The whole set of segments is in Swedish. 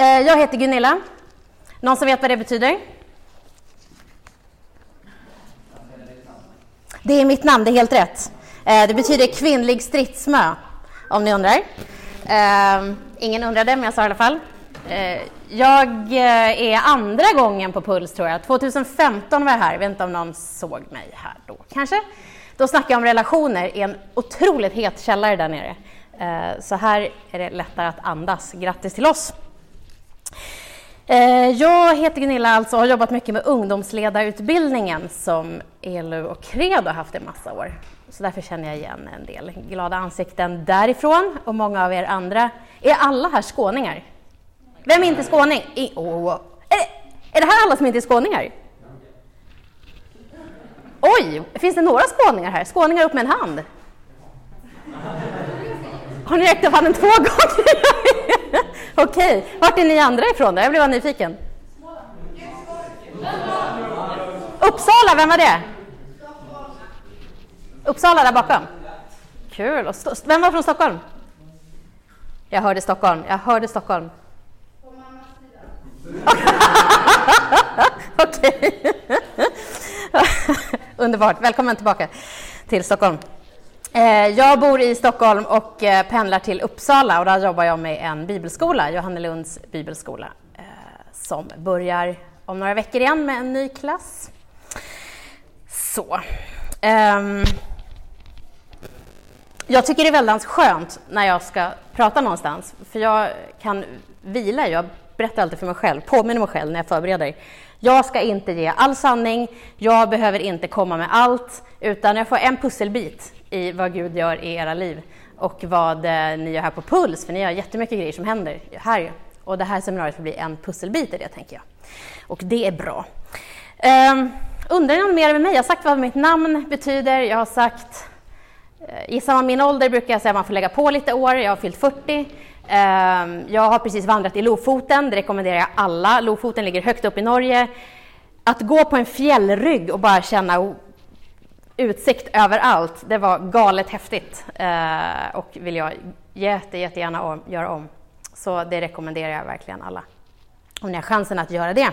Eh, jag heter Gunilla. Någon som vet vad det betyder? Det är mitt namn, det är helt rätt. Eh, det betyder kvinnlig stridsmö, om ni undrar. Ehm, ingen undrade, men jag sa i alla fall. Eh, jag är andra gången på Puls, tror jag. 2015 var jag här. Jag vet inte om någon såg mig här då, kanske. Då snackade jag om relationer i en otroligt het källare där nere. Så här är det lättare att andas. Grattis till oss! Eh, jag heter Gunilla alltså och har jobbat mycket med ungdomsledarutbildningen som ELU och Credo har haft i massa år. Så därför känner jag igen en del glada ansikten därifrån och många av er andra. Är alla här skåningar? Vem är inte skåning? I, oh. är, det, är det här alla som inte är skåningar? Oj, finns det några skåningar här? Skåningar upp med en hand. Har ni räckt upp handen två gånger? Okej, okay. vart är ni andra ifrån då? Jag blev nyfiken. Uppsala, vem var det? Uppsala där bakom? Kul. Vem var från Stockholm? Jag hörde Stockholm. Jag hörde Stockholm. Okej. Underbart. Välkommen tillbaka till Stockholm. Eh, jag bor i Stockholm och eh, pendlar till Uppsala och där jobbar jag med en bibelskola, Johannelunds bibelskola, eh, som börjar om några veckor igen med en ny klass. Så. Ehm, jag tycker det är väldigt skönt när jag ska prata någonstans, för jag kan vila. Jag berättar alltid för mig själv, påminner mig själv när jag förbereder. Jag ska inte ge all sanning, jag behöver inte komma med allt, utan jag får en pusselbit i vad Gud gör i era liv och vad eh, ni gör här på Puls, för ni har jättemycket grejer som händer här. Och det här seminariet får bli en pusselbit i det, tänker jag. Och det är bra. Um, undrar ni något mer med mig? Jag har sagt vad mitt namn betyder. Jag har sagt... Eh, uh, gissar man min ålder brukar jag säga att man får lägga på lite år. Jag har fyllt 40. Um, ehm, jag har precis vandrat i Lofoten. Det rekommenderar jag alla. Lofoten ligger högt upp i Norge. Att gå på en fjällrygg och bara känna utsikt överallt. Det var galet häftigt eh, och vill jag jätte, jättegärna om, göra om. Så det rekommenderar jag verkligen alla om ni har chansen att göra det.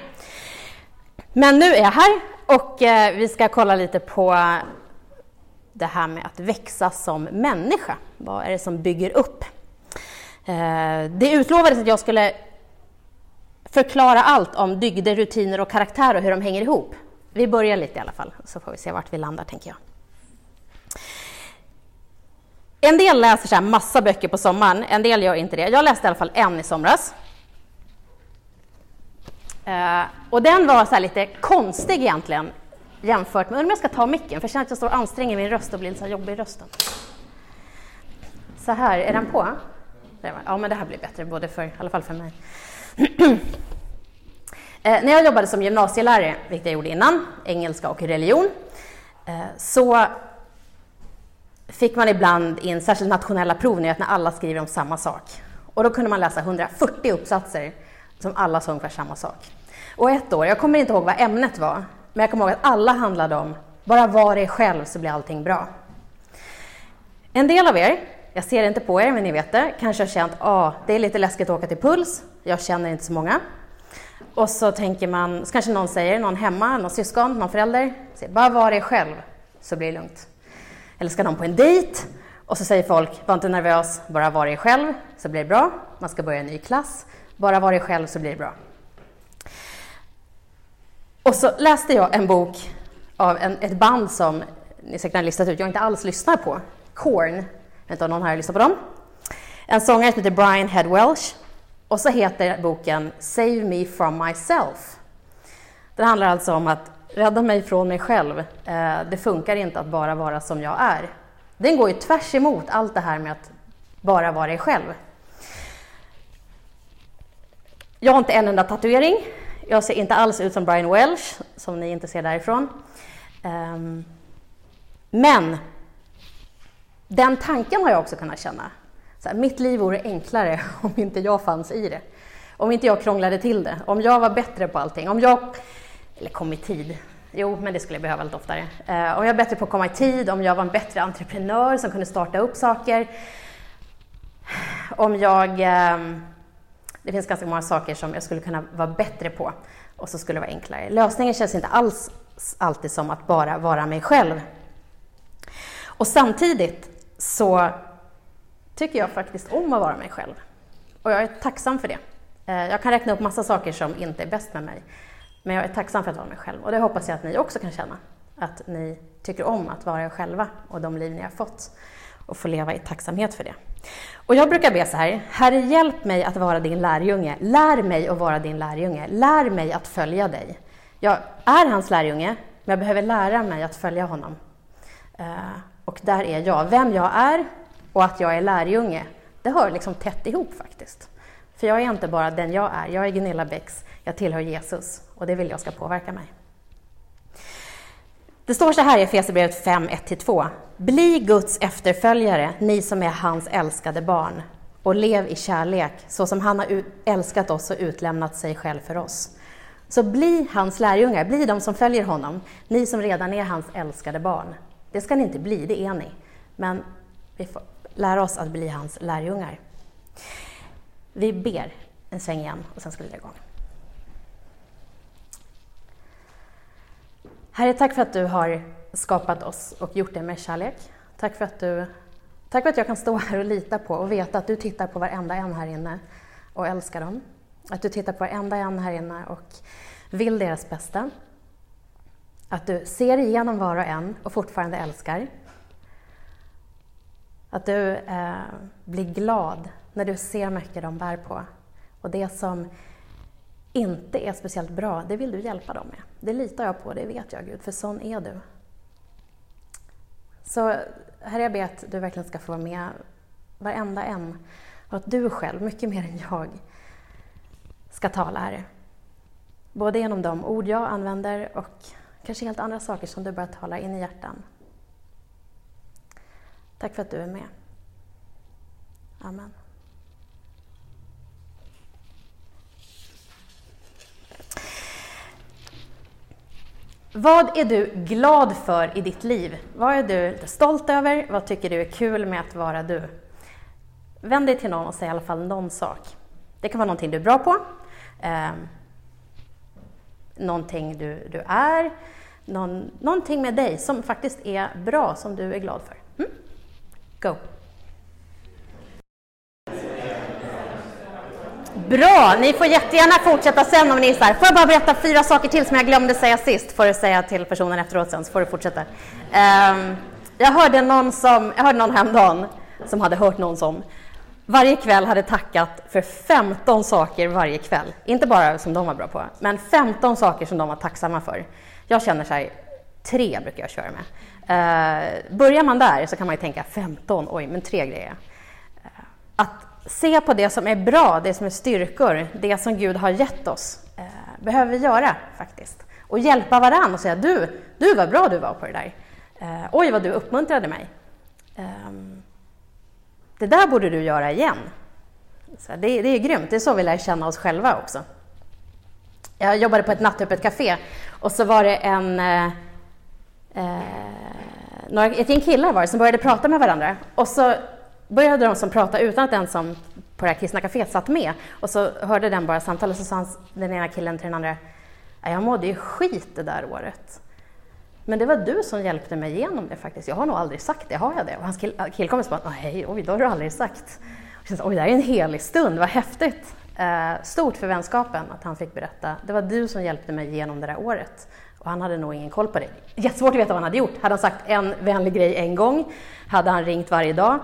Men nu är jag här och eh, vi ska kolla lite på det här med att växa som människa. Vad är det som bygger upp? Eh, det utlovades att jag skulle förklara allt om dygder, rutiner och karaktär och hur de hänger ihop. Vi börjar lite i alla fall, så får vi se vart vi landar, tänker jag. En del läser så här massa böcker på sommaren, en del gör inte det. Jag läste i alla fall en i somras. Uh, och den var så lite konstig egentligen jämfört med, undrar om jag ska ta micken, för jag känner att jag står och anstränger min röst och blir lite så jobbig i rösten. Så här, är den på? Ja, men det här blir bättre, både för, i alla fall för mig. Eh, när jag jobbade som gymnasielärare, vilket jag gjorde innan, engelska och religion, eh, så fick man ibland in särskilt nationella prov när alla skriver om samma sak. Och då kunde man läsa 140 uppsatser som alla sa ungefär samma sak. Och ett år, jag kommer inte ihåg vad ämnet var, men jag kommer ihåg att alla handlade om bara var dig själv så blir allting bra. En del av er, jag ser det inte på er men ni vet det, kanske har känt att ah, det är lite läskigt att åka till Puls, jag känner inte så många. Och så tänker man, så kanske någon säger, någon hemma, någon syskon, någon förälder, säger, bara var dig själv så blir det lugnt. Eller ska någon på en dejt och så säger folk, var inte nervös, bara var dig själv så blir det bra. Man ska börja en ny klass, bara var dig själv så blir det bra. Och så läste jag en bok av en, ett band som ni säkert har listat ut, jag inte alls lyssnar på, Korn. Jag vet inte om någon här lyssnar på dem. En sångare som heter Brian Head Welsh och så heter boken Save me from myself. Det handlar alltså om att rädda mig från mig själv. Eh, det funkar inte att bara vara som jag är. Den går ju tvärs emot allt det här med att bara vara dig själv. Jag har inte en enda tatuering. Jag ser inte alls ut som Brian Welsh, som ni inte ser därifrån. Ehm, men den tanken har jag också kunnat känna. Så här, mitt liv vore enklare om inte jag fanns i det. Om inte jag krånglade till det. Om jag var bättre på allting. Om jag... Eller kom i tid. Jo, men det skulle jag behöva lite oftare. Eh, om jag var bättre på att komma i tid, om jag var en bättre entreprenör som kunde starta upp saker. Om jag eh, Det finns ganska många saker som jag skulle kunna vara bättre på och så skulle det vara enklare. Lösningen känns inte alls alltid som att bara vara mig själv. Och samtidigt så tycker jag faktiskt om att vara mig själv. Och jag är tacksam för det. Eh, jag kan räkna upp massa saker som inte är bäst med mig. Men jag är tacksam för att vara mig själv. Och det hoppas jag att ni också kan känna. Att ni tycker om att vara er själva och de liv ni har fått. Och få leva i tacksamhet för det. Och jag brukar be så här. Herre, hjälp mig att vara din lärjunge. Lär mig att vara din lärjunge. Lär mig att följa dig. Jag är hans lärjunge, men jag behöver lära mig att följa honom. Eh, och där är jag. Vem jag är och att jag är lärjunge, det hör liksom tätt ihop faktiskt. För jag är inte bara den jag är. Jag är Gunilla Bäcks, jag tillhör Jesus och det vill jag ska påverka mig. Det står så här i Efesierbrevet 5, 1-2. Bli Guds efterföljare, ni som är hans älskade barn, och lev i kärlek, så som han har älskat oss och utlämnat sig själv för oss. Så bli hans lärjungar, bli de som följer honom, ni som redan är hans älskade barn. Det ska ni inte bli, det är ni. Men vi får lära oss att bli hans lärjungar. Vi ber en sväng igen och sen ska vi dra igång. Herre, tack för att du har skapat oss och gjort det med kärlek. Tack för att, du, tack för att jag kan stå här och lita på och veta att du tittar på varenda en här inne och älskar dem. Att du tittar på varenda en här inne och vill deras bästa. Att du ser igenom var och en och fortfarande älskar. Att du eh, blir glad när du ser mycket de bär på. Och det som inte är speciellt bra, det vill du hjälpa dem med. Det litar jag på, det vet jag Gud, för sån är du. Så Herre, jag ber att du verkligen ska få vara med varenda en och att du själv, mycket mer än jag, ska tala Herre. Både genom de ord jag använder och kanske helt andra saker som du börjar tala in i hjärtan. Tack för att du är med. Amen. Vad är du glad för i ditt liv? Vad är du stolt över? Vad tycker du är kul med att vara du? Vänd dig till någon och säg i alla fall någon sak. Det kan vara någonting du är bra på, eh, någonting du, du är, någon, någonting med dig som faktiskt är bra, som du är glad för. Go! Bra! Ni får jättegärna fortsätta sen om ni gissar. Får jag bara berätta fyra saker till som jag glömde säga sist? Får du säga till personen efteråt sen, så får du fortsätta. Um, jag hörde någon som, jag hörde någon häromdagen som hade hört någon som varje kväll hade tackat för 15 saker varje kväll. Inte bara som de var bra på, men 15 saker som de var tacksamma för. Jag känner så här, tre brukar jag köra med. Eh, börjar man där så kan man ju tänka 15, oj, men tre grejer. Eh, att se på det som är bra, det som är styrkor, det som Gud har gett oss, eh, behöver vi göra faktiskt. Och hjälpa varandra och säga du, du vad bra du var på det där. Eh, oj, vad du uppmuntrade mig. Ehm, det där borde du göra igen. Så det, det är grymt, det är så vi lär känna oss själva också. Jag jobbade på ett nattöppet café och så var det en eh, eh, några, ett gäng killar var det som började prata med varandra. Och så började de som prata utan att den som på det här kristna kaféet satt med. Och så hörde den bara samtalet och så sa han, den ena killen till den andra, jag mådde ju skit det där året. Men det var du som hjälpte mig igenom det faktiskt. Jag har nog aldrig sagt det, har jag det? Och hans kill killkompis bara, nej, oj, det har du aldrig sagt. Och jag oj, det här är en helig stund, vad häftigt. Eh, stort för vänskapen att han fick berätta, det var du som hjälpte mig igenom det där året. Och han hade nog ingen koll på det. Jättesvårt att veta vad han hade gjort. Hade han sagt en vänlig grej en gång? Hade han ringt varje dag?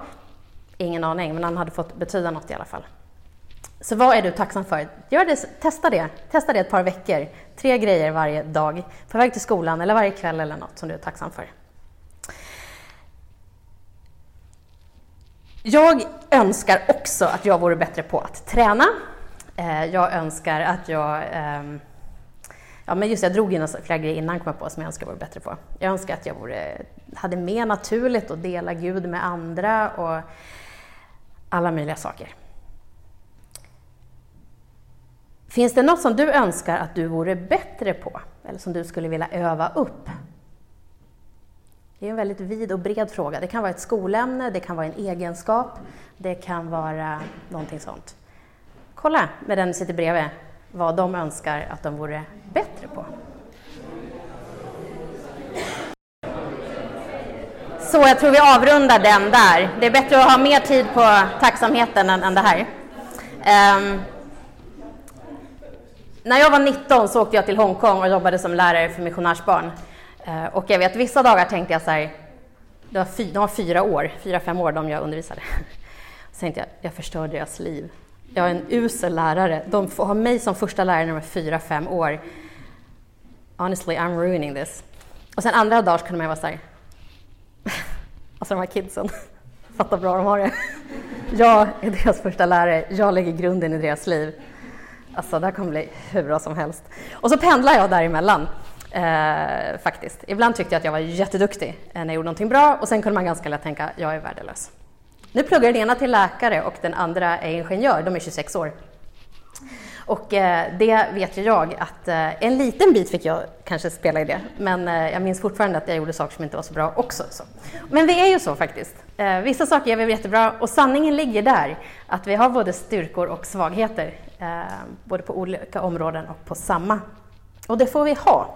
Ingen aning, men han hade fått betyda något i alla fall. Så vad är du tacksam för? Gör det, testa det. Testa det ett par veckor. Tre grejer varje dag, på väg till skolan eller varje kväll eller något som du är tacksam för. Jag önskar också att jag vore bättre på att träna. Eh, jag önskar att jag... Ehm, Ja, men just jag drog in flera grejer innan kom jag på som jag önskar vore bättre på. Jag önskar att jag vore, hade mer naturligt att dela Gud med andra och alla möjliga saker. Finns det något som du önskar att du vore bättre på, eller som du skulle vilja öva upp? Det är en väldigt vid och bred fråga. Det kan vara ett skolämne, det kan vara en egenskap, det kan vara någonting sånt. kolla med den du sitter bredvid vad de önskar att de vore bättre på. Så jag tror vi avrundar den där. Det är bättre att ha mer tid på tacksamheten än, än det här. Um, när jag var 19 så åkte jag till Hongkong och jobbade som lärare för missionärsbarn. Uh, och jag vet, vissa dagar tänkte jag så här, det var fy, de var fyra år, fyra, fem år de jag undervisade. Så tänkte jag, jag förstör deras liv. Jag är en usel lärare. De får ha mig som första lärare när de är fyra, fem år. Honestly, I'm ruining this. Och sen andra dagar så kunde man vara så här, alltså de här kidsen, fatta bra de har det. Jag är deras första lärare, jag lägger grunden i deras liv. Alltså det här kommer bli hur bra som helst. Och så pendlar jag däremellan. Eh, faktiskt. Ibland tyckte jag att jag var jätteduktig eh, när jag gjorde någonting bra och sen kunde man ganska lätt tänka, jag är värdelös. Nu pluggar den ena till läkare och den andra är ingenjör, de är 26 år. Och eh, det vet ju jag att eh, en liten bit fick jag kanske spela i det, men eh, jag minns fortfarande att jag gjorde saker som inte var så bra också. Så. Men vi är ju så faktiskt. Eh, vissa saker gör vi jättebra och sanningen ligger där, att vi har både styrkor och svagheter, eh, både på olika områden och på samma. Och det får vi ha.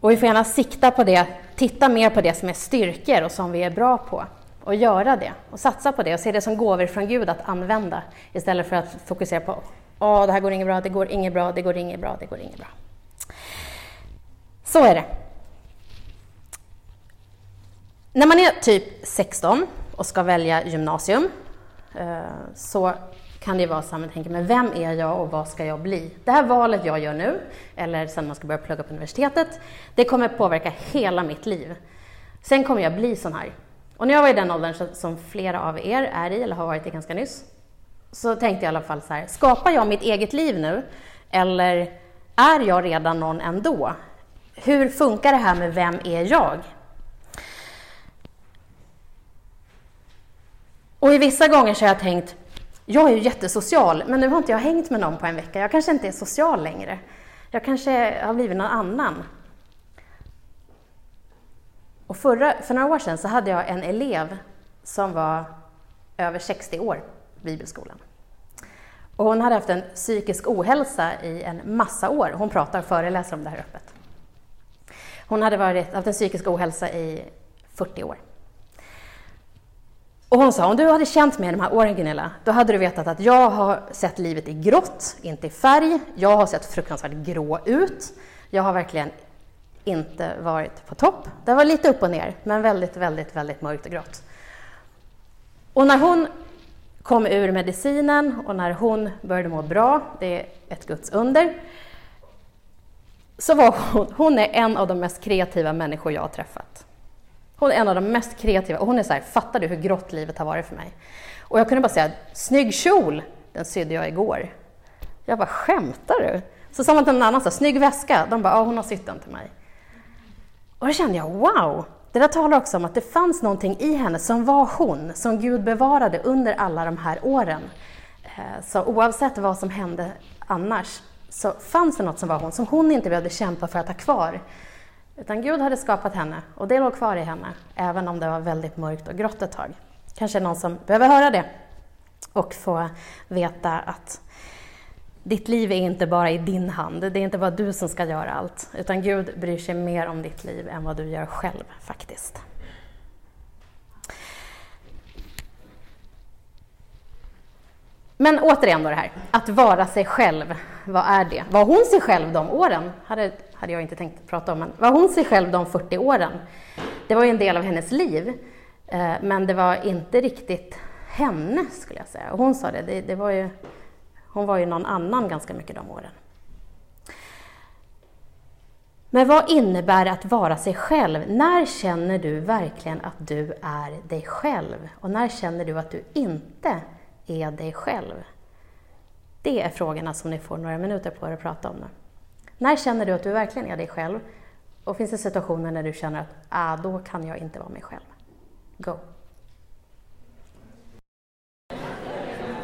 Och vi får gärna sikta på det, titta mer på det som är styrkor och som vi är bra på och göra det och satsa på det och se det som gåvor från Gud att använda istället för att fokusera på Åh, det här går inget bra, det går inget bra, det går inget bra, det går inget bra. Så är det. När man är typ 16 och ska välja gymnasium eh, så kan det vara så att man tänker, men vem är jag och vad ska jag bli? Det här valet jag gör nu, eller sen man ska börja plugga på universitetet, det kommer påverka hela mitt liv. Sen kommer jag bli sån här. Och när jag var i den åldern som flera av er är i, eller har varit i ganska nyss, så tänkte jag i alla fall så här, skapar jag mitt eget liv nu? Eller är jag redan någon ändå? Hur funkar det här med vem är jag? Och i vissa gånger så har jag tänkt, jag är ju jättesocial, men nu har inte jag hängt med någon på en vecka. Jag kanske inte är social längre. Jag kanske har blivit någon annan. Och förra, för några år sedan så hade jag en elev som var över 60 år på bibelskolan. Och hon hade haft en psykisk ohälsa i en massa år. Hon pratar och föreläser om det här öppet. Hon hade varit, haft en psykisk ohälsa i 40 år. Och hon sa, om du hade känt mig de här åren Gunilla, då hade du vetat att jag har sett livet i grått, inte i färg. Jag har sett fruktansvärt grå ut. Jag har verkligen inte varit på topp. Det var lite upp och ner, men väldigt, väldigt, väldigt mörkt och grått. Och när hon kom ur medicinen och när hon började må bra, det är ett Guds under, så var hon, hon är en av de mest kreativa människor jag har träffat. Hon är en av de mest kreativa och hon är så här, fattar du hur grått livet har varit för mig? Och jag kunde bara säga, snygg kjol, den sydde jag igår. Jag bara, skämtar du? Så sa man till någon annan, så snygg väska. De bara, ja hon har sytt den till mig. Och då kände jag, wow! Det där talar också om att det fanns någonting i henne som var hon, som Gud bevarade under alla de här åren. Eh, så oavsett vad som hände annars så fanns det något som var hon, som hon inte behövde kämpa för att ha kvar. Utan Gud hade skapat henne och det låg kvar i henne, även om det var väldigt mörkt och grått ett tag. Kanske någon som behöver höra det och få veta att ditt liv är inte bara i din hand, det är inte bara du som ska göra allt, utan Gud bryr sig mer om ditt liv än vad du gör själv faktiskt. Men återigen då det här, att vara sig själv, vad är det? Var hon sig själv de åren? Hade, hade jag inte tänkt prata om, men var hon sig själv de 40 åren? Det var ju en del av hennes liv, eh, men det var inte riktigt henne, skulle jag säga. Och hon sa det, det, det var ju, hon var ju någon annan ganska mycket de åren. Men vad innebär det att vara sig själv? När känner du verkligen att du är dig själv? Och när känner du att du inte är dig själv? Det är frågorna som ni får några minuter på er att prata om nu. När känner du att du verkligen är dig själv? Och finns det situationer när du känner att ah, då kan jag inte vara mig själv? Go!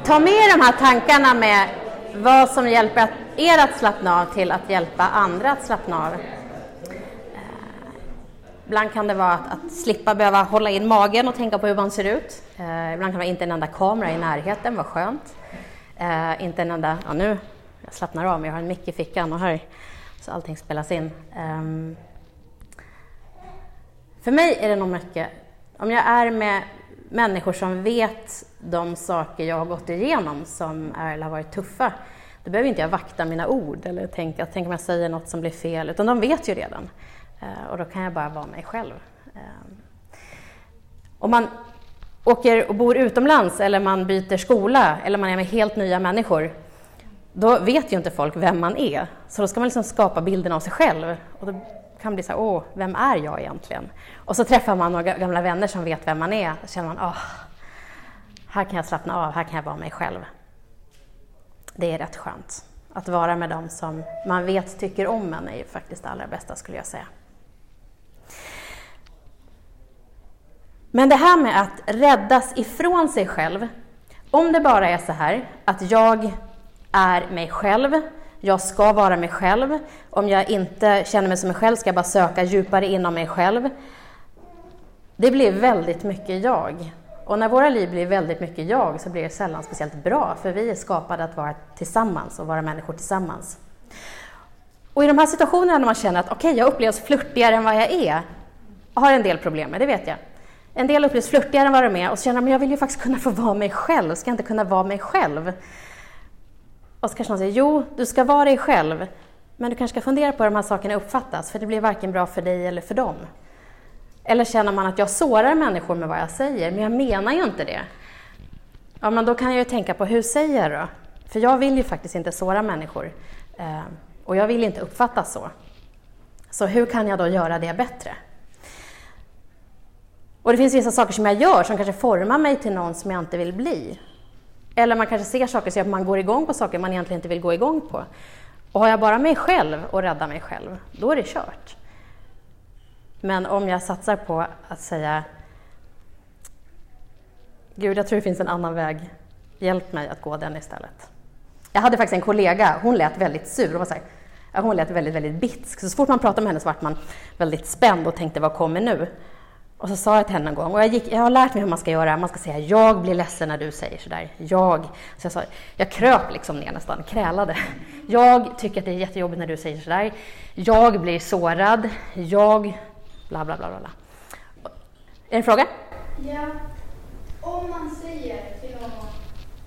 Ta med de här tankarna med vad som hjälper er att slappna av till att hjälpa andra att slappna av. Eh, ibland kan det vara att, att, slippa behöva hålla in magen och tänka på hur man ser ut. Eh, ibland kan det vara inte en enda kamera i närheten, vad skönt. Eh, inte en enda, ja nu, jag slappnar av, men jag har en mick i fickan och här, så allting spelas in. Ehm, för mig är det nog mycket, om jag är med människor som vet de saker jag har gått igenom som är, har varit tuffa, då behöver inte jag vakta mina ord eller tänka, tänk om jag säger något som blir fel, utan de vet ju redan. Eh, och då kan jag bara vara mig själv. Eh, om man åker och bor utomlands eller man byter skola eller man är med helt nya människor, då vet ju inte folk vem man är. Så då ska man liksom skapa bilden av sig själv. Och då kan bli så här, åh, vem är jag egentligen? Och så träffar man några gamla vänner som vet vem man är. Då känner man, åh, här kan jag slappna av, här kan jag vara mig själv. Det är rätt skönt. Att vara med dem som man vet tycker om en är ju faktiskt det allra bästa skulle jag säga. Men det här med att räddas ifrån sig själv, om det bara är så här att jag är mig själv, jag ska vara mig själv, om jag inte känner mig som mig själv ska jag bara söka djupare inom mig själv. Det blir väldigt mycket jag. Och när våra liv blir väldigt mycket jag så blir det sällan speciellt bra, för vi är skapade att vara tillsammans och vara människor tillsammans. Och i de här situationerna när man känner att okej, okay, jag upplevs flörtigare än vad jag är, har en del problem med, det vet jag. En del upplevs flörtigare än vad de är och så känner att jag vill ju faktiskt kunna få vara mig själv, ska jag inte kunna vara mig själv? Och så kanske någon säger, jo, du ska vara dig själv, men du kanske ska fundera på hur de här sakerna uppfattas, för det blir varken bra för dig eller för dem. Eller känner man att jag sårar människor med vad jag säger, men jag menar ju inte det. Ja, men då kan jag ju tänka på, hur säger jag då? För jag vill ju faktiskt inte såra människor. Eh, och jag vill inte uppfattas så. Så hur kan jag då göra det bättre? Och det finns vissa saker som jag gör som kanske formar mig till någon som jag inte vill bli. Eller man kanske ser saker så att man går igång på saker man egentligen inte vill gå igång på. Och har jag bara mig själv och rädda mig själv, då är det kört. Men om jag satsar på att säga Gud, jag tror det finns en annan väg. Hjälp mig att gå den istället. Jag hade faktiskt en kollega, hon lät väldigt sur. Hon, var så här, hon lät väldigt, väldigt bitsk. Så, fort man pratade med henne så vart man väldigt spänd och tänkte, vad kommer nu? Och så sa jag till henne en gång, och jag, gick, jag har lärt mig hur man ska göra, man ska säga jag blir ledsen när du säger sådär, jag. Så jag, sa, jag kröp liksom ner nästan, krälade. Jag tycker att det är jättejobbigt när du säger sådär. Jag blir sårad, jag bla bla bla bla. Är det en fråga? Ja. Om man säger till någon,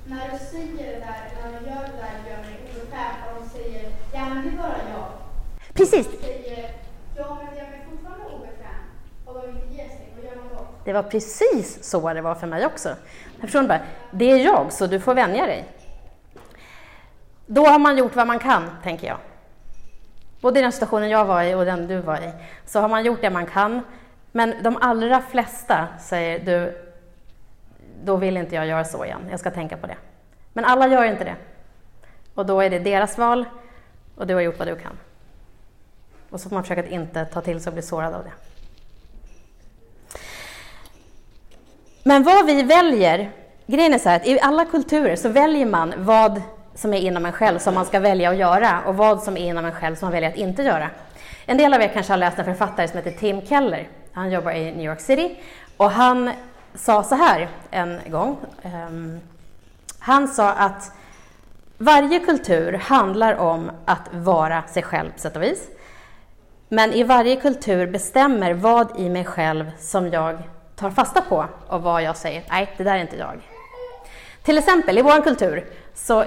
när du säger det där, när man gör det där, gör mig obekväm, och de säger ja men det är bara jag. Precis. Säger, ja men jag är fortfarande obekväm, och de inte ger sig, vad gör man då? Det var precis så det var för mig också. Personen bara, det är jag, så du får vänja dig. Då har man gjort vad man kan, tänker jag. Både i den situationen jag var i och den du var i, så har man gjort det man kan. Men de allra flesta säger du, då vill inte jag göra så igen, jag ska tänka på det. Men alla gör inte det. Och då är det deras val och du har gjort vad du kan. Och så får man försöka att inte ta till sig och bli sårad av det. Men vad vi väljer, grejen är så här att i alla kulturer så väljer man vad som är inom en själv som man ska välja att göra och vad som är inom en själv som man väljer att inte göra. En del av er kanske har läst en författare som heter Tim Keller. Han jobbar i New York City och han sa så här en gång. Um, han sa att varje kultur handlar om att vara sig själv på sätt och vis. Men i varje kultur bestämmer vad i mig själv som jag tar fasta på och vad jag säger, nej, det där är inte jag. Till exempel i vår kultur så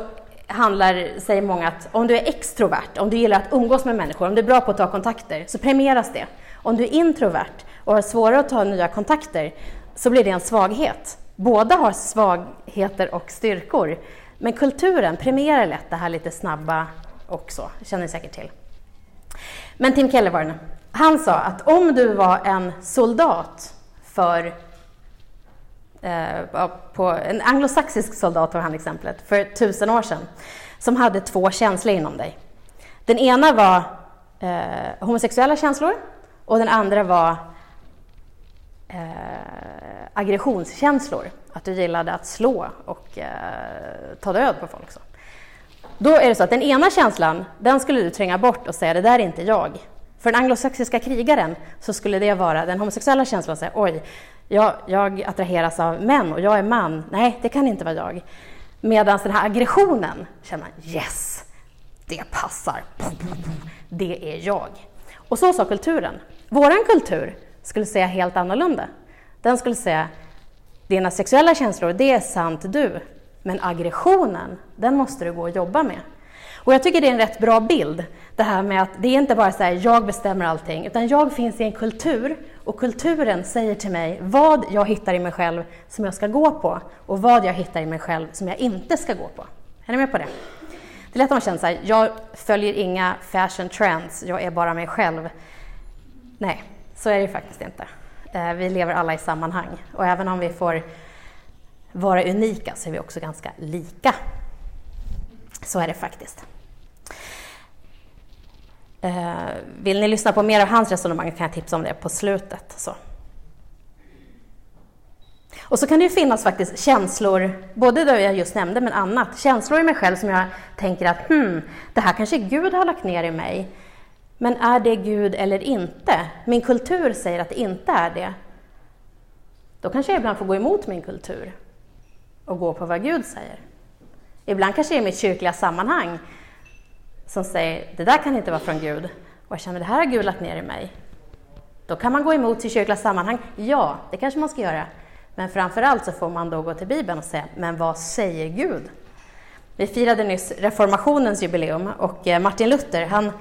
handlar, säger många att om du är extrovert, om du gillar att umgås med människor, om du är bra på att ta kontakter, så premieras det. Om du är introvert och har svårare att ta nya kontakter, så blir det en svaghet. Båda har svagheter och styrkor, men kulturen premierar lätt det här lite snabba också, det känner ni säkert till. Men Tim Keller Han sa att om du var en soldat för eh, på en anglosaxisk soldat var han exemplet, för tusen år sedan, som hade två känslor inom dig. Den ena var eh, homosexuella känslor och den andra var eh, aggressionskänslor. Att du gillade att slå och eh, ta död på folk. Så. Då är det så att den ena känslan, den skulle du tränga bort och säga det där är inte jag. För den anglosaxiska krigaren så skulle det vara den homosexuella känslan, säga, oj, jag, jag attraheras av män och jag är man. Nej, det kan inte vara jag. Medan den här aggressionen känner man, yes, det passar. Det är jag. Och så sa kulturen. Vår kultur skulle säga helt annorlunda. Den skulle säga, dina sexuella känslor, det är sant du, men aggressionen, den måste du gå och jobba med. Och jag tycker det är en rätt bra bild, det här med att det är inte bara så här, jag bestämmer allting, utan jag finns i en kultur och kulturen säger till mig vad jag hittar i mig själv som jag ska gå på och vad jag hittar i mig själv som jag inte ska gå på. Är ni med på det? Det är lätt att man känner så här, jag följer inga fashion trends, jag är bara mig själv. Nej, så är det faktiskt inte. Eh, vi lever alla i sammanhang och även om vi får vara unika så är vi också ganska lika. Så är det faktiskt. Eh, vill ni lyssna på mer av hans resonemang kan jag tipsa om det på slutet. Så. Och så kan det ju finnas faktiskt känslor, både det jag just nämnde men annat, känslor i mig själv som jag tänker att hmm, det här kanske Gud har lagt ner i mig. Men är det Gud eller inte? Min kultur säger att det inte är det. Då kanske jag ibland får gå emot min kultur och gå på vad Gud säger. Ibland kanske det är mitt kyrkliga sammanhang som säger det där kan inte vara från Gud och jag känner det här har Gud lagt ner i mig. Då kan man gå emot sitt kyrkliga sammanhang. Ja, det kanske man ska göra. Men framför allt så får man då gå till Bibeln och säga, men vad säger Gud? Vi firade nyss reformationens jubileum och eh, Martin Luther, han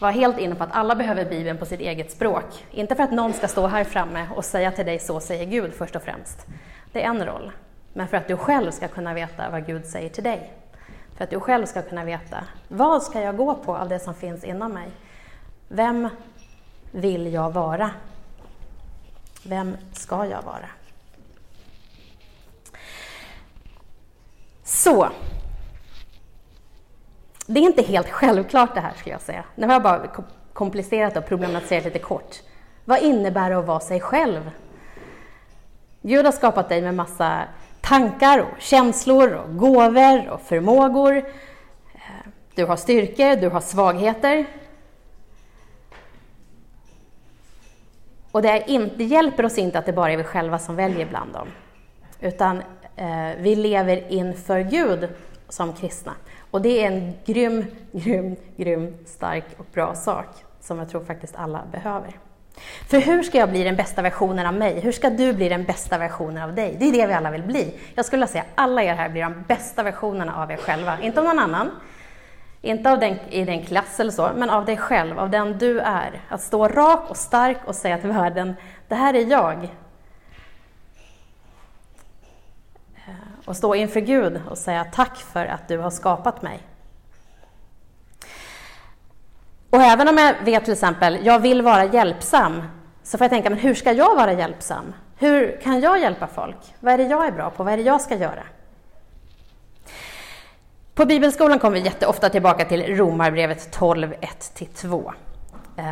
var helt inne på att alla behöver Bibeln på sitt eget språk. Inte för att någon ska stå här framme och säga till dig så säger Gud först och främst. Det är en roll. Men för att du själv ska kunna veta vad Gud säger till dig. För att du själv ska kunna veta, vad ska jag gå på av det som finns inom mig? Vem vill jag vara? Vem ska jag vara? Så. Det är inte helt självklart det här, skulle jag säga. Nu har jag bara komplicerat och problematiserat lite kort. Vad innebär det att vara sig själv? Gud har skapat dig med massa tankar och känslor och gåvor och förmågor. Du har styrkor, du har svagheter. Och det, inte, det hjälper oss inte att det bara är vi själva som väljer bland dem. Utan eh, vi lever inför Gud som kristna. Och det är en grym, grym, grym, stark och bra sak som jag tror faktiskt alla behöver. För hur ska jag bli den bästa versionen av mig? Hur ska du bli den bästa versionen av dig? Det är det vi alla vill bli. Jag skulle säga att alla er här blir de bästa versionerna av er själva. Inte av någon annan, inte av den, i din klass eller så, men av dig själv, av den du är. Att stå rak och stark och säga till världen, det här är jag. Eh, och stå inför Gud och säga tack för att du har skapat mig. Och även om jag vet till exempel, jag vill vara hjälpsam, så får jag tänka, men hur ska jag vara hjälpsam? Hur kan jag hjälpa folk? Vad är det jag är bra på? Vad är det jag ska göra? På Bibelskolan kommer vi jätteofta tillbaka till Romarbrevet 12, 1-2. Uh,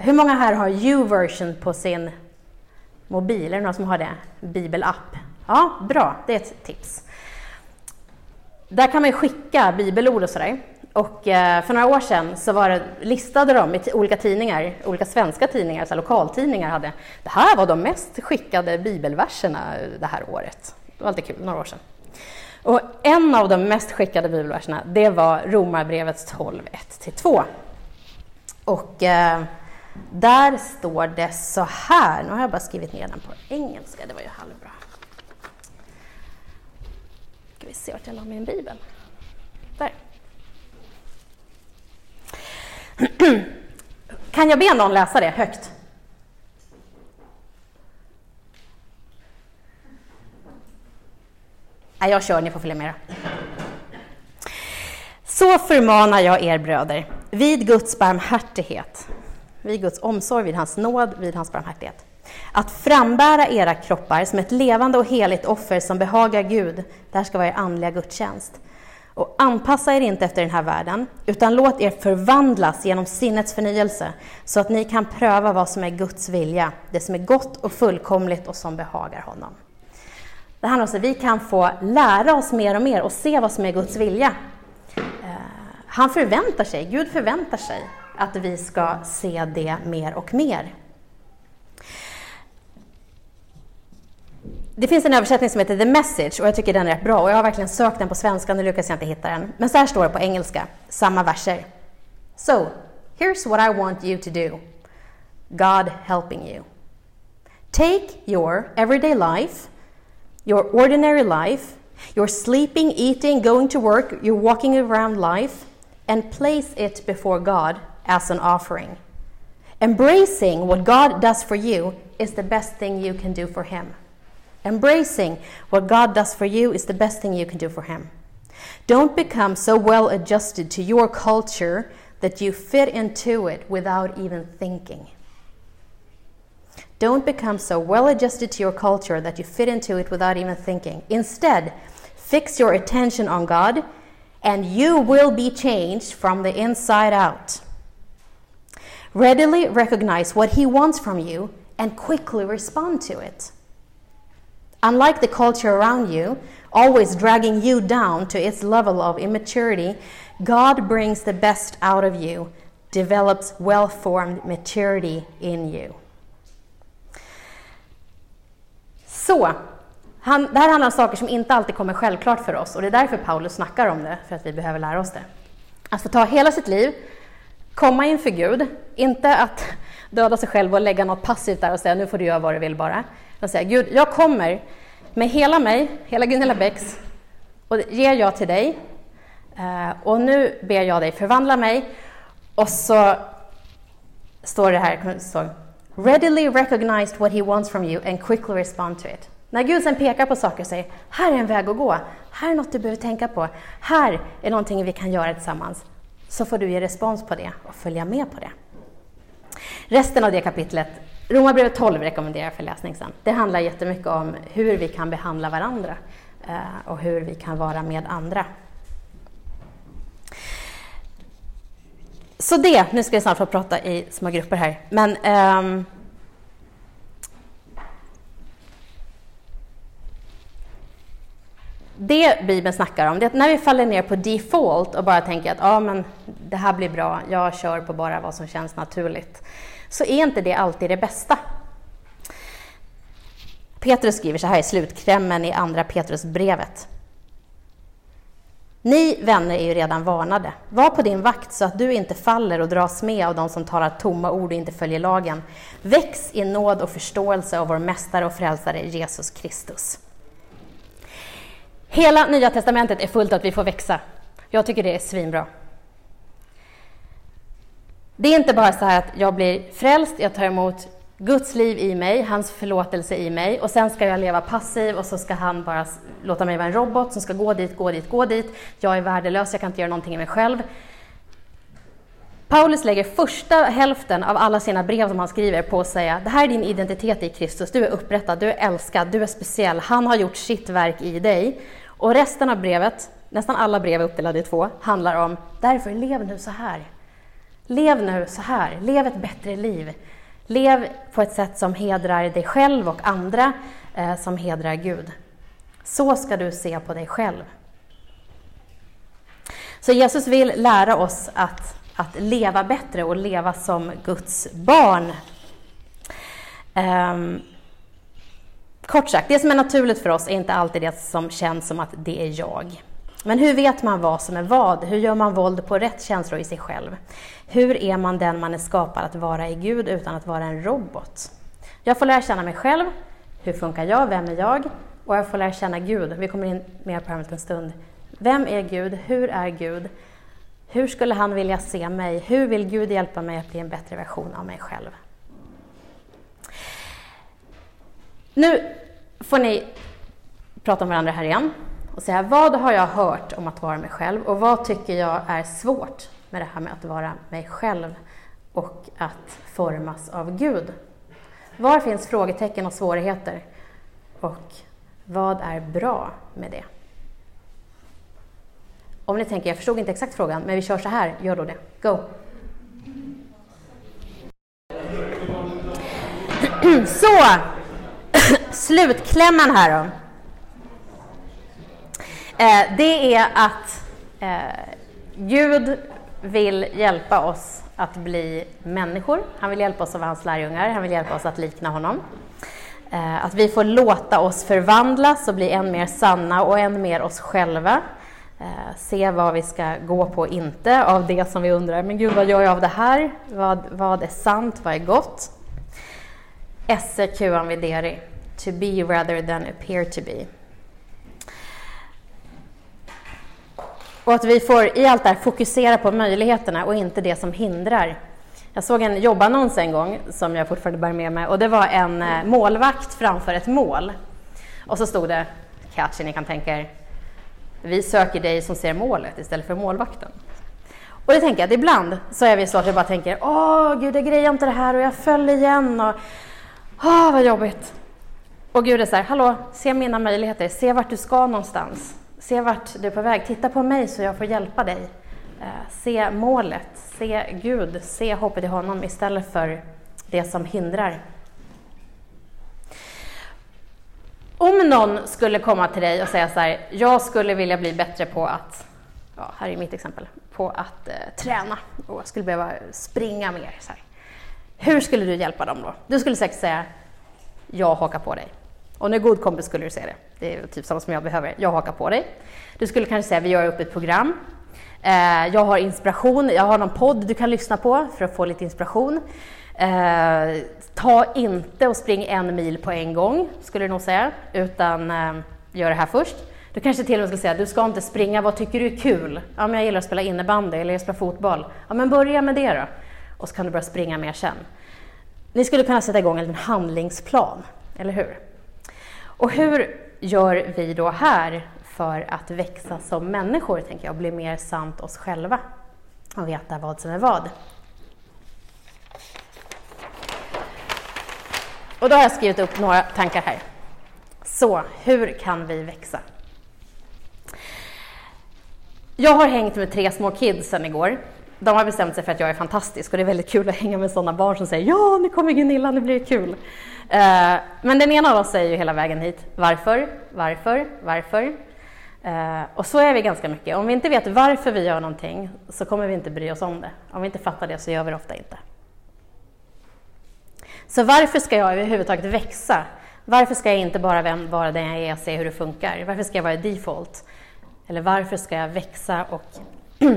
hur många här har U-version på sin mobil? Är det någon som har det? Bibelapp? Ja, bra, det är ett tips. Där kan man skicka bibelord och sådär. Och eh, för några år sedan så var det, listade de i olika tidningar, olika svenska tidningar, så lokaltidningar hade, det här var de mest skickade bibelverserna det här året. Det var alltid kul, några år sedan. Och en av de mest skickade bibelverserna, det var Romarbrevets 12, 1-2. Och eh, där står det så här, nu har jag bara skrivit ner den på engelska, det var ju halvbra. Ska vi se vart jag la min bibel. Kan jag be någon läsa det högt? Nej, jag kör, ni får följa med. Så förmanar jag er bröder, vid Guds barmhärtighet, vid Guds omsorg, vid hans nåd, vid hans barmhärtighet, att frambära era kroppar som ett levande och heligt offer som behagar Gud. Det här ska vara er andliga gudstjänst. Och anpassa er inte efter den här världen, utan låt er förvandlas genom sinnets förnyelse, så att ni kan pröva vad som är Guds vilja, det som är gott och fullkomligt och som behagar honom. Det handlar om att vi kan få lära oss mer och mer och se vad som är Guds vilja. Eh, han förväntar sig, Gud förväntar sig att vi ska se det mer och mer. Det finns en översättning som heter The Message och jag tycker den är rätt bra och jag har verkligen sökt den på svenska, nu lyckas jag inte hitta den. Men så här står det på engelska, samma verser. So, here's what I want you to do. God helping you. Take your everyday life, your ordinary life, your sleeping, eating, going to work, your walking around life, and place it before God as an offering. Embracing what God does for you is the best thing you can do for Him. Embracing what God does for you is the best thing you can do for Him. Don't become so well adjusted to your culture that you fit into it without even thinking. Don't become so well adjusted to your culture that you fit into it without even thinking. Instead, fix your attention on God, and you will be changed from the inside out. Readily recognize what He wants from you and quickly respond to it. Unlike the culture around you, always dragging you down to its level of immaturity, God brings the best out of you, develops well formed maturity in you. Så, han, det här handlar om saker som inte alltid kommer självklart för oss och det är därför Paulus snackar om det, för att vi behöver lära oss det. Att få ta hela sitt liv, komma inför Gud, inte att döda sig själv och lägga något passivt där och säga nu får du göra vad du vill bara. Jag säger, Gud, jag kommer med hela mig, hela Gunilla Bäcks, och det ger jag till dig. Eh, och nu ber jag dig förvandla mig. Och så står det här, så, readily recognized what he wants from you and quickly respond to it. När Gud sen pekar på saker och säger, här är en väg att gå, här är något du behöver tänka på, här är någonting vi kan göra tillsammans, så får du ge respons på det och följa med på det. Resten av det kapitlet, Romarbrevet 12 rekommenderar jag för läsning sen. Det handlar jättemycket om hur vi kan behandla varandra eh, och hur vi kan vara med andra. Så det, nu ska jag snart få prata i små grupper här, men um, det Bibeln snackar om, det är att när vi faller ner på default och bara tänker att ja, men det här blir bra, jag kör på bara vad som känns naturligt, så är inte det alltid det bästa. Petrus skriver så här i slutklämmen i Andra Petrusbrevet. Ni vänner är ju redan varnade. Var på din vakt så att du inte faller och dras med av de som talar tomma ord och inte följer lagen. Väx i nåd och förståelse av vår Mästare och Frälsare Jesus Kristus. Hela Nya Testamentet är fullt av att vi får växa. Jag tycker det är svinbra. Det är inte bara så här att jag blir frälst, jag tar emot Guds liv i mig, hans förlåtelse i mig och sen ska jag leva passiv och så ska han bara låta mig vara en robot som ska gå dit, gå dit, gå dit. Jag är värdelös, jag kan inte göra någonting i mig själv. Paulus lägger första hälften av alla sina brev som han skriver på att säga det här är din identitet i Kristus, du är upprättad, du är älskad, du är speciell, han har gjort sitt verk i dig. Och resten av brevet, nästan alla brev är uppdelade i två, handlar om därför lev nu så här. Lev nu så här, lev ett bättre liv. Lev på ett sätt som hedrar dig själv och andra, eh, som hedrar Gud. Så ska du se på dig själv. Så Jesus vill lära oss att, att leva bättre och leva som Guds barn. Um, kort sagt, det som är naturligt för oss är inte alltid det som känns som att det är jag. Men hur vet man vad som är vad? Hur gör man våld på rätt känslor i sig själv? Hur är man den man är skapad att vara i Gud utan att vara en robot? Jag får lära känna mig själv. Hur funkar jag? Vem är jag? Och jag får lära känna Gud. Vi kommer in mer på det här om en stund. Vem är Gud? Hur är Gud? Hur skulle han vilja se mig? Hur vill Gud hjälpa mig att bli en bättre version av mig själv? Nu får ni prata om varandra här igen och säga vad har jag hört om att vara mig själv och vad tycker jag är svårt med det här med att vara mig själv och att formas av Gud. Var finns frågetecken och svårigheter? Och vad är bra med det? Om ni tänker, jag förstod inte exakt frågan, men vi kör så här, gör då det. Go! Så! Slutklämman här då. Eh, det är att eh, Gud vill hjälpa oss att bli människor. Han vill hjälpa oss att vara hans lärjungar, han vill hjälpa oss att likna honom. Eh, att vi får låta oss förvandlas och bli än mer sanna och än mer oss själva. Eh, se vad vi ska gå på och inte av det som vi undrar, men gud vad gör jag av det här? Vad, vad är sant? Vad är gott? Esse QAM videri, to be rather than appear to be. Och att vi får i allt det här fokusera på möjligheterna och inte det som hindrar. Jag såg en jobbannons en gång som jag fortfarande bär med mig och det var en eh, målvakt framför ett mål. Och så stod det, catchy ni kan tänka er, vi söker dig som ser målet istället för målvakten. Och det tänker jag att ibland så är vi så att vi bara tänker, åh gud jag grejar inte det här och jag föll igen och åh vad jobbigt. Och Gud är så här, hallå, se mina möjligheter, se vart du ska någonstans. Se vart du är på väg. Titta på mig så jag får hjälpa dig. Eh, se målet, se Gud, se hoppet i honom istället för det som hindrar. Om någon skulle komma till dig och säga så här, jag skulle vilja bli bättre på att, ja, här är mitt exempel, på att eh, träna och jag skulle behöva springa mer. Så här. Hur skulle du hjälpa dem då? Du skulle säkert säga, jag hakar på dig. Och när god kompis skulle du säga det. Det är typ samma som jag behöver. Jag hakar på dig. Du skulle kanske säga, vi gör upp ett program. Eh, jag har inspiration, jag har någon podd du kan lyssna på för att få lite inspiration. Eh, ta inte och spring en mil på en gång, skulle du nog säga, utan eh, gör det här först. Du kanske till och med skulle säga, du ska inte springa, vad tycker du är kul? Ja, men jag gillar att spela innebandy eller jag spelar fotboll. Ja, men börja med det då. Och så kan du börja springa mer sen. Ni skulle kunna sätta igång en handlingsplan, eller hur? Och hur gör vi då här för att växa som människor, tänker jag, och bli mer sant oss själva och veta vad som är vad? Och då har jag skrivit upp några tankar här. Så, hur kan vi växa? Jag har hängt med tre små kids sedan igår. De har bestämt sig för att jag är fantastisk och det är väldigt kul att hänga med sådana barn som säger ja, nu kommer Gunilla, nu blir det kul. Eh, men den ena av oss säger ju hela vägen hit, varför, varför, varför? Eh, och så är vi ganska mycket. Om vi inte vet varför vi gör någonting så kommer vi inte bry oss om det. Om vi inte fattar det så gör vi det ofta inte. Så varför ska jag överhuvudtaget växa? Varför ska jag inte bara vara den jag är och se hur det funkar? Varför ska jag vara default? Eller varför ska jag växa och,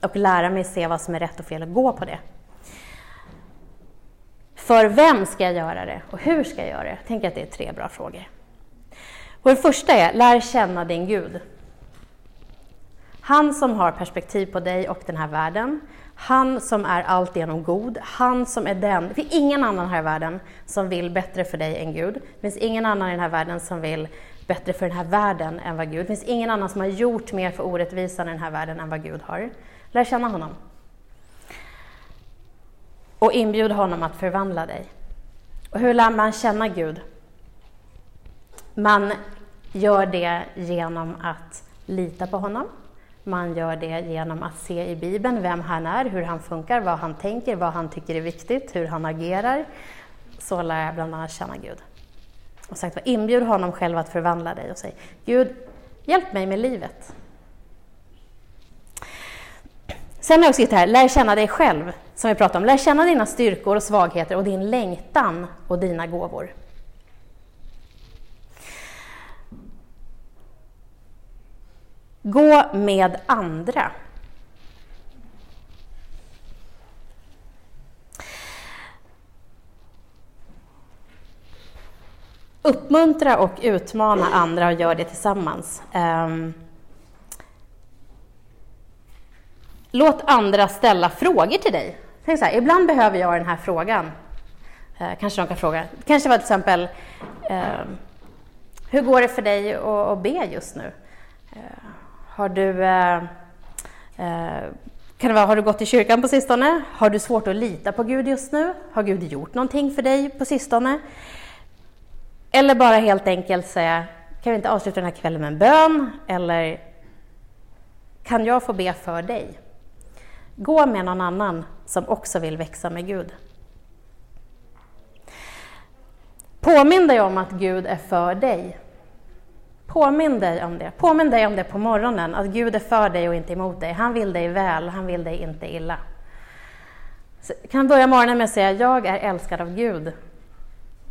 och lära mig se vad som är rätt och fel och gå på det? För vem ska jag göra det och hur ska jag göra det? Jag tänker att det är tre bra frågor. Och det första är, lär känna din Gud. Han som har perspektiv på dig och den här världen. Han som är alltigenom god. Han som är den. Det finns ingen annan här i världen som vill bättre för dig än Gud. Det finns ingen annan i den här världen som vill bättre för den här världen än vad Gud. Det finns ingen annan som har gjort mer för orättvisan i den här världen än vad Gud har. Lär känna honom och inbjud honom att förvandla dig. Och hur lär man känna Gud? Man gör det genom att lita på honom. Man gör det genom att se i Bibeln vem han är, hur han funkar, vad han tänker, vad han tycker är viktigt, hur han agerar. Så lär jag bland annat känna Gud. Och sagt inbjud honom själv att förvandla dig och säg Gud, hjälp mig med livet. Sen har jag skrivit här, lär känna dig själv, som vi pratade om. Lär känna dina styrkor och svagheter och din längtan och dina gåvor. Gå med andra. Uppmuntra och utmana andra och gör det tillsammans. Ehm, Um, Låt andra ställa frågor till dig. Tänk så här, ibland behöver jag den här frågan. Eh, kanske de kan fråga. Kanske var till exempel, eh, hur går det för dig att, att be just nu? Eh, har du eh, eh, kan det vara, har du gått i kyrkan på sistone? Har du svårt att lita på Gud just nu? Har Gud gjort någonting för dig på sistone? Eller bara helt enkelt säga, kan vi inte avsluta den här kvällen med en bön? Eller kan jag få be för dig? Gå med någon annan som också vill växa med Gud. Påminn dig om att Gud är för dig. Påminn dig om det. Påminn dig om det på morgonen, att Gud är för dig och inte emot dig. Han vill dig väl, han vill dig inte illa. Så kan börja morgonen med att säga, jag är älskad av Gud.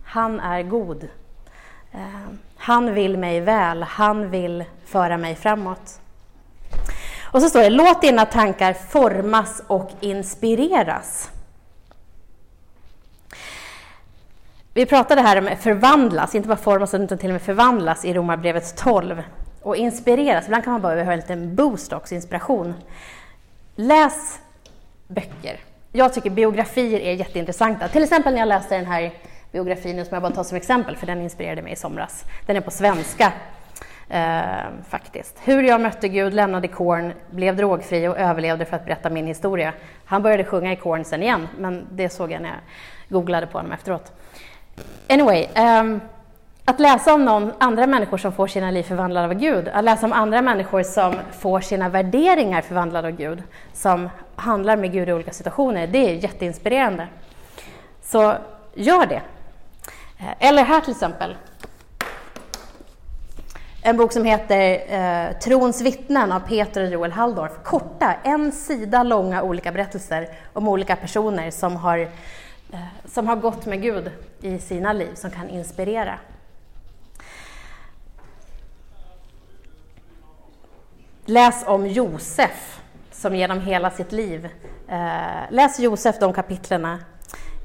Han är god. Eh, han vill mig väl, han vill föra mig framåt. Och så står det, låt dina tankar formas och inspireras. Vi pratade här om förvandlas, inte bara formas utan till och med förvandlas i Romarbrevet 12. Och inspireras, ibland kan man bara behöva en liten boost också, inspiration. Läs böcker. Jag tycker biografier är jätteintressanta. Till exempel när jag läste den här biografin som jag bara tar som exempel, för den inspirerade mig i somras. Den är på svenska eh, faktiskt. Hur jag mötte Gud, lämnade Korn, blev drogfri och överlevde för att berätta min historia. Han började sjunga i Korn sen igen, men det såg jag när jag googlade på honom efteråt. Anyway, um, att läsa om någon, andra människor som får sina liv förvandlade av Gud, att läsa om andra människor som får sina värderingar förvandlade av Gud, som handlar med Gud i olika situationer, det är jätteinspirerande. Så gör det. Eller här till exempel, en bok som heter eh, Trons vittnen av Peter och Joel Halldorf. Korta, en sida långa olika berättelser om olika personer som har Eh, som har gått med Gud i sina liv, som kan inspirera. Läs om Josef, som genom hela sitt liv... Eh, läs Josef, de kapitlerna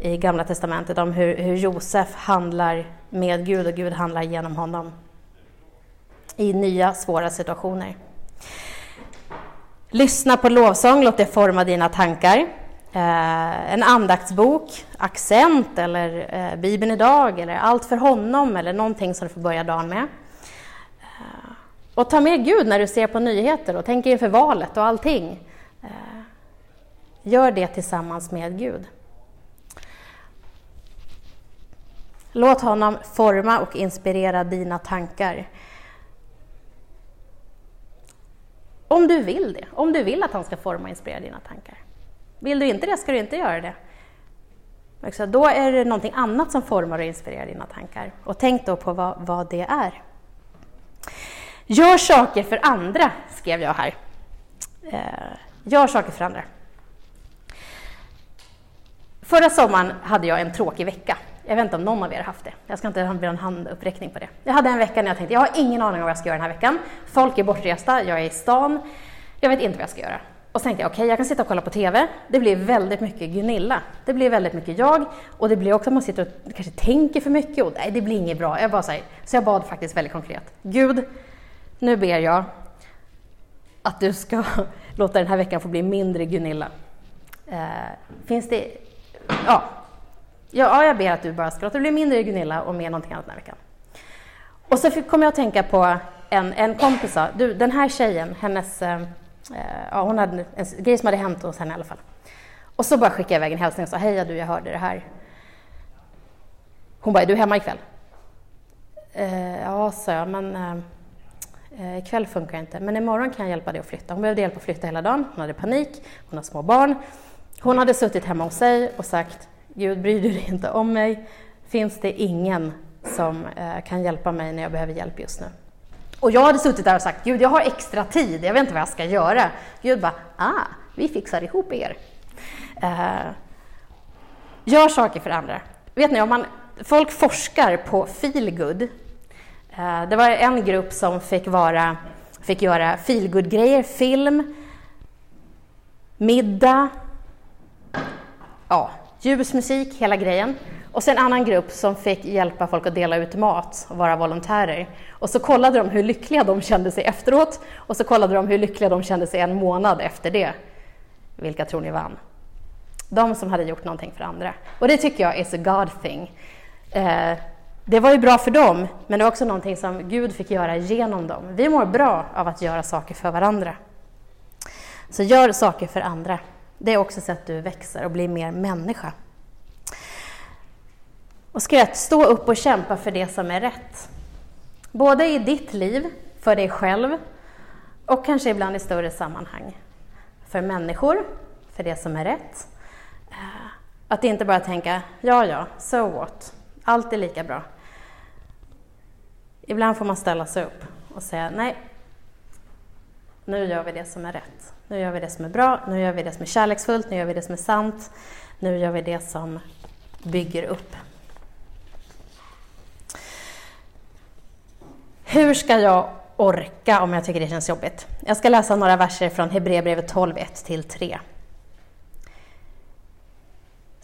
i Gamla Testamentet om hur, hur Josef handlar med Gud och Gud handlar genom honom i nya svåra situationer. Lyssna på lovsång, låt det forma dina tankar. Eh, en andaktsbok, accent eller eh, Bibeln idag eller Allt för honom eller någonting som du får börja dagen med. Eh, och ta med Gud när du ser på nyheter och tänker inför valet och allting. Eh, gör det tillsammans med Gud. Låt honom forma och inspirera dina tankar. Om du vill det, om du vill att han ska forma och inspirera dina tankar. Vill du inte det ska du inte göra det. Då är det någonting annat som formar och inspirerar dina tankar. Och tänk då på vad, vad det är. Gör saker för andra, skrev jag här. Eh, gör saker för andra. Förra sommaren hade jag en tråkig vecka. Jag vet inte om någon av er har haft det. Jag ska inte ha en handuppräckning på det. Jag hade en vecka när jag tänkte, jag har ingen aning om vad jag ska göra den här veckan. Folk är bortresta, jag är i stan. Jag vet inte vad jag ska göra. Och så tänkte jag, okej, okay, jag kan sitta och kolla på TV. Det blir väldigt mycket Gunilla. Det blir väldigt mycket jag och det blir också att man sitter och kanske tänker för mycket och nej, det blir inget bra. Jag bara så, här, så jag bad faktiskt väldigt konkret. Gud, nu ber jag att du ska låta den här veckan få bli mindre Gunilla. Eh, finns det... Ja ja, jag ber att du bara ska låta bli mindre Gunilla och mer någonting annat den här veckan. Och så kom jag att tänka på en, en kompis sa, du den här tjejen, hennes Eh, ja, hon hade en grej som hade hänt hos henne i alla fall. Och så bara skickade jag iväg en hälsning och sa hej du, jag hörde det här. Hon bara, är du hemma ikväll? Eh, ja, sa jag, men eh, eh, ikväll funkar inte. Men imorgon kan jag hjälpa dig att flytta. Hon behövde hjälp att flytta hela dagen. Hon hade panik, hon har små barn. Hon hade suttit hemma hos sig och sagt, Gud bryr du dig inte om mig? Finns det ingen som eh, kan hjälpa mig när jag behöver hjälp just nu? Och jag hade suttit där och sagt, Gud jag har extra tid, jag vet inte vad jag ska göra. Gud bara, ah, vi fixar ihop er. Uh, gör saker för andra. Vet ni, om man, folk forskar på feelgood. Uh, eh, det var en grupp som fick, vara, fick göra feelgood-grejer, film, middag, ja, ljusmusik, hela grejen. Och sen en annan grupp som fick hjälpa folk att dela ut mat och vara volontärer. Och så kollade de hur lyckliga de kände sig efteråt och så kollade de hur lyckliga de kände sig en månad efter det. Vilka tror ni vann? De som hade gjort någonting för andra. Och det tycker jag is a God thing. Eh, det var ju bra för dem, men det var också någonting som Gud fick göra genom dem. Vi mår bra av att göra saker för varandra. Så gör saker för andra. Det är också så att du växer och blir mer människa. Och skratt, stå upp och kämpa för det som är rätt. Både i ditt liv, för dig själv och kanske ibland i större sammanhang. För människor, för det som är rätt. Eh, att inte bara tänka, ja ja, so what, allt är lika bra. Ibland får man ställa sig upp och säga nej, nu gör vi det som är rätt. Nu gör vi det som är bra, nu gör vi det som är kärleksfullt, nu gör vi det som är sant, nu gör vi det som bygger upp. Hur ska jag orka om jag tycker det känns jobbigt? Jag ska läsa några verser från Hebreerbrevet 12, 1-3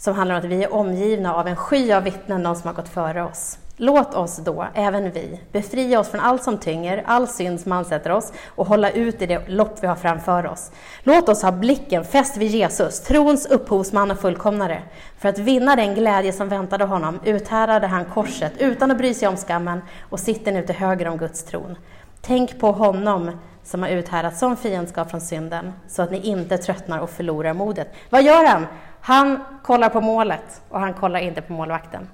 som handlar om att vi är omgivna av en sky av vittnen, de som har gått före oss. Låt oss då, även vi, befria oss från allt som tynger, all synd som ansätter oss och hålla ut i det lopp vi har framför oss. Låt oss ha blicken fäst vid Jesus, trons upphovsman och fullkomnare. För att vinna den glädje som väntade honom uthärdade han korset utan att bry sig om skammen och sitter nu till höger om Guds tron. Tänk på honom som har uthärdat sån fiendskap från synden, så att ni inte tröttnar och förlorar modet. Vad gör han? Han kollar på målet och han kollar inte på målvakten.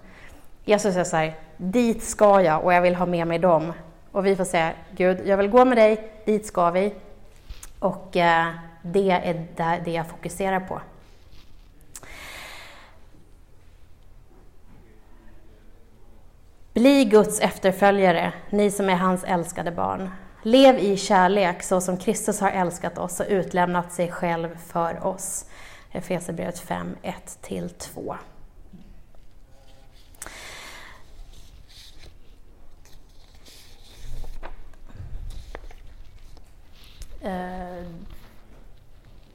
Jesus säger så här, dit ska jag och jag vill ha med mig dem. Och vi får säga, Gud, jag vill gå med dig, dit ska vi. Och eh, det är där, det jag fokuserar på. Bli Guds efterföljare, ni som är hans älskade barn. Lev i kärlek så som Kristus har älskat oss och utlämnat sig själv för oss. Efesierbrevet 5, 1-2.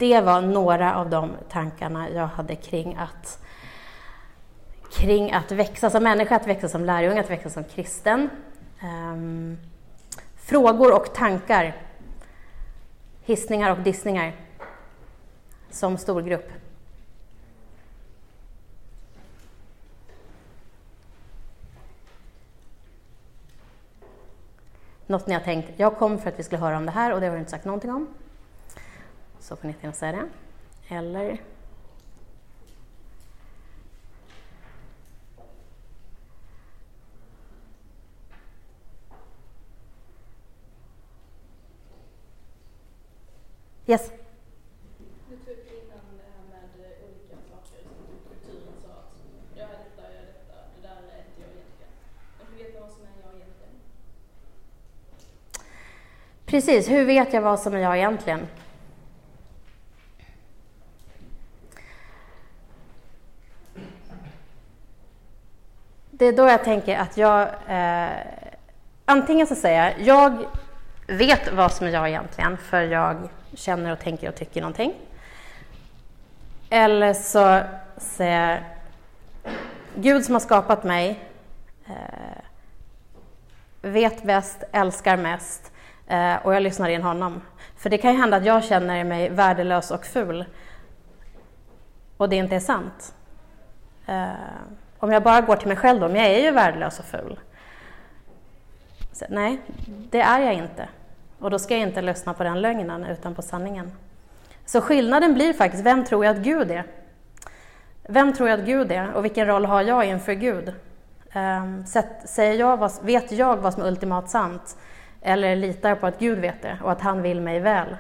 Det var några av de tankarna jag hade kring att, kring att växa som människa, att växa som lärjunge, att växa som kristen. Um, frågor och tankar, hissningar och dissningar som stor grupp. Något ni har tänkt, jag kom för att vi skulle höra om det här och det har du inte sagt någonting om. Så får ni gärna säga det. Eller Yes? Du tog upp innan det här med olika saker som kulturen sa att jag är detta, jag är detta, det där är inte jag egentligen. Men hur vet jag vad som är jag egentligen? Precis, hur vet jag vad som är jag egentligen? Det är då jag tänker att jag... Eh, antingen så säger jag, jag vet vad som är jag egentligen, för jag känner och tänker och tycker någonting. Eller så säger jag, Gud som har skapat mig eh, vet bäst, älskar mest eh, och jag lyssnar in honom. För det kan ju hända att jag känner mig värdelös och ful och det inte är sant. Eh, om jag bara går till mig själv då, men jag är ju värdelös och ful. Så, nej, det är jag inte. Och då ska jag inte lyssna på den lögnen utan på sanningen. Så skillnaden blir faktiskt, vem tror jag att Gud är? Vem tror jag att Gud är och vilken roll har jag inför Gud? Um, säger jag vad, vet jag vad som är ultimat sant? Eller litar jag på att Gud vet det och att han vill mig väl?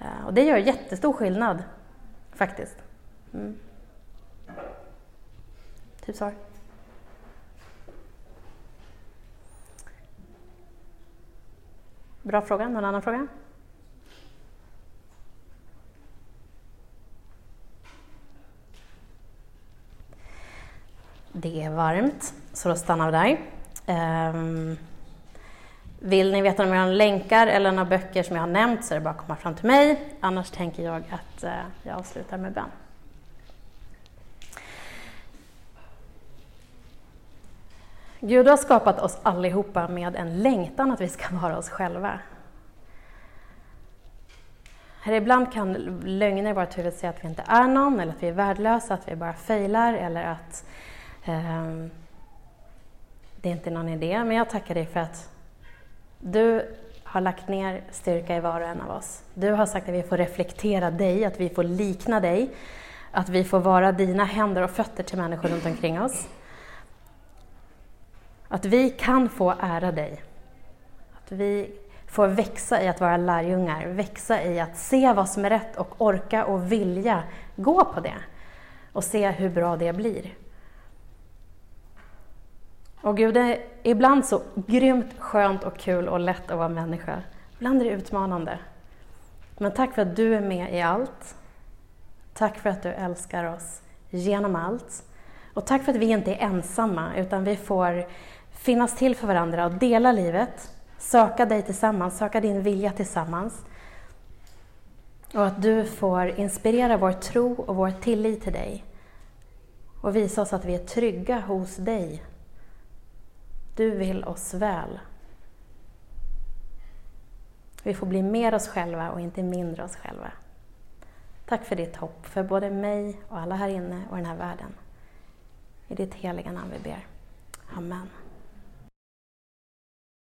Uh, och det gör jättestor skillnad, faktiskt. Mm. Typ svar. Bra fråga. Någon annan fråga? Det är varmt, så då stannar vi där. Um, vill ni veta några länkar eller några böcker som jag har nämnt så är det bara att komma fram till mig. Annars tänker jag att uh, jag avslutar med bön. Gud har skapat oss allihopa med en längtan att vi ska vara oss själva. Här ibland kan lögner i vårt huvud säga att vi inte är någon, eller att vi är värdelösa, att vi bara failar, eller att eh, det är inte är någon idé. Men jag tackar dig för att du har lagt ner styrka i var och en av oss. Du har sagt att vi får reflektera dig, att vi får likna dig, att vi får vara dina händer och fötter till människor runt omkring oss. Att vi kan få ära dig. Att vi får växa i att vara lärjungar, växa i att se vad som är rätt och orka och vilja gå på det och se hur bra det blir. Och Gud, det är ibland så grymt skönt och kul och lätt att vara människa. Ibland är det utmanande. Men tack för att du är med i allt. Tack för att du älskar oss genom allt. Och tack för att vi inte är ensamma, utan vi får finnas till för varandra och dela livet, söka dig tillsammans, söka din vilja tillsammans. Och att du får inspirera vår tro och vår tillit till dig och visa oss att vi är trygga hos dig. Du vill oss väl. Vi får bli mer oss själva och inte mindre oss själva. Tack för ditt hopp för både mig och alla här inne och den här världen. I ditt heliga namn vi ber. Amen.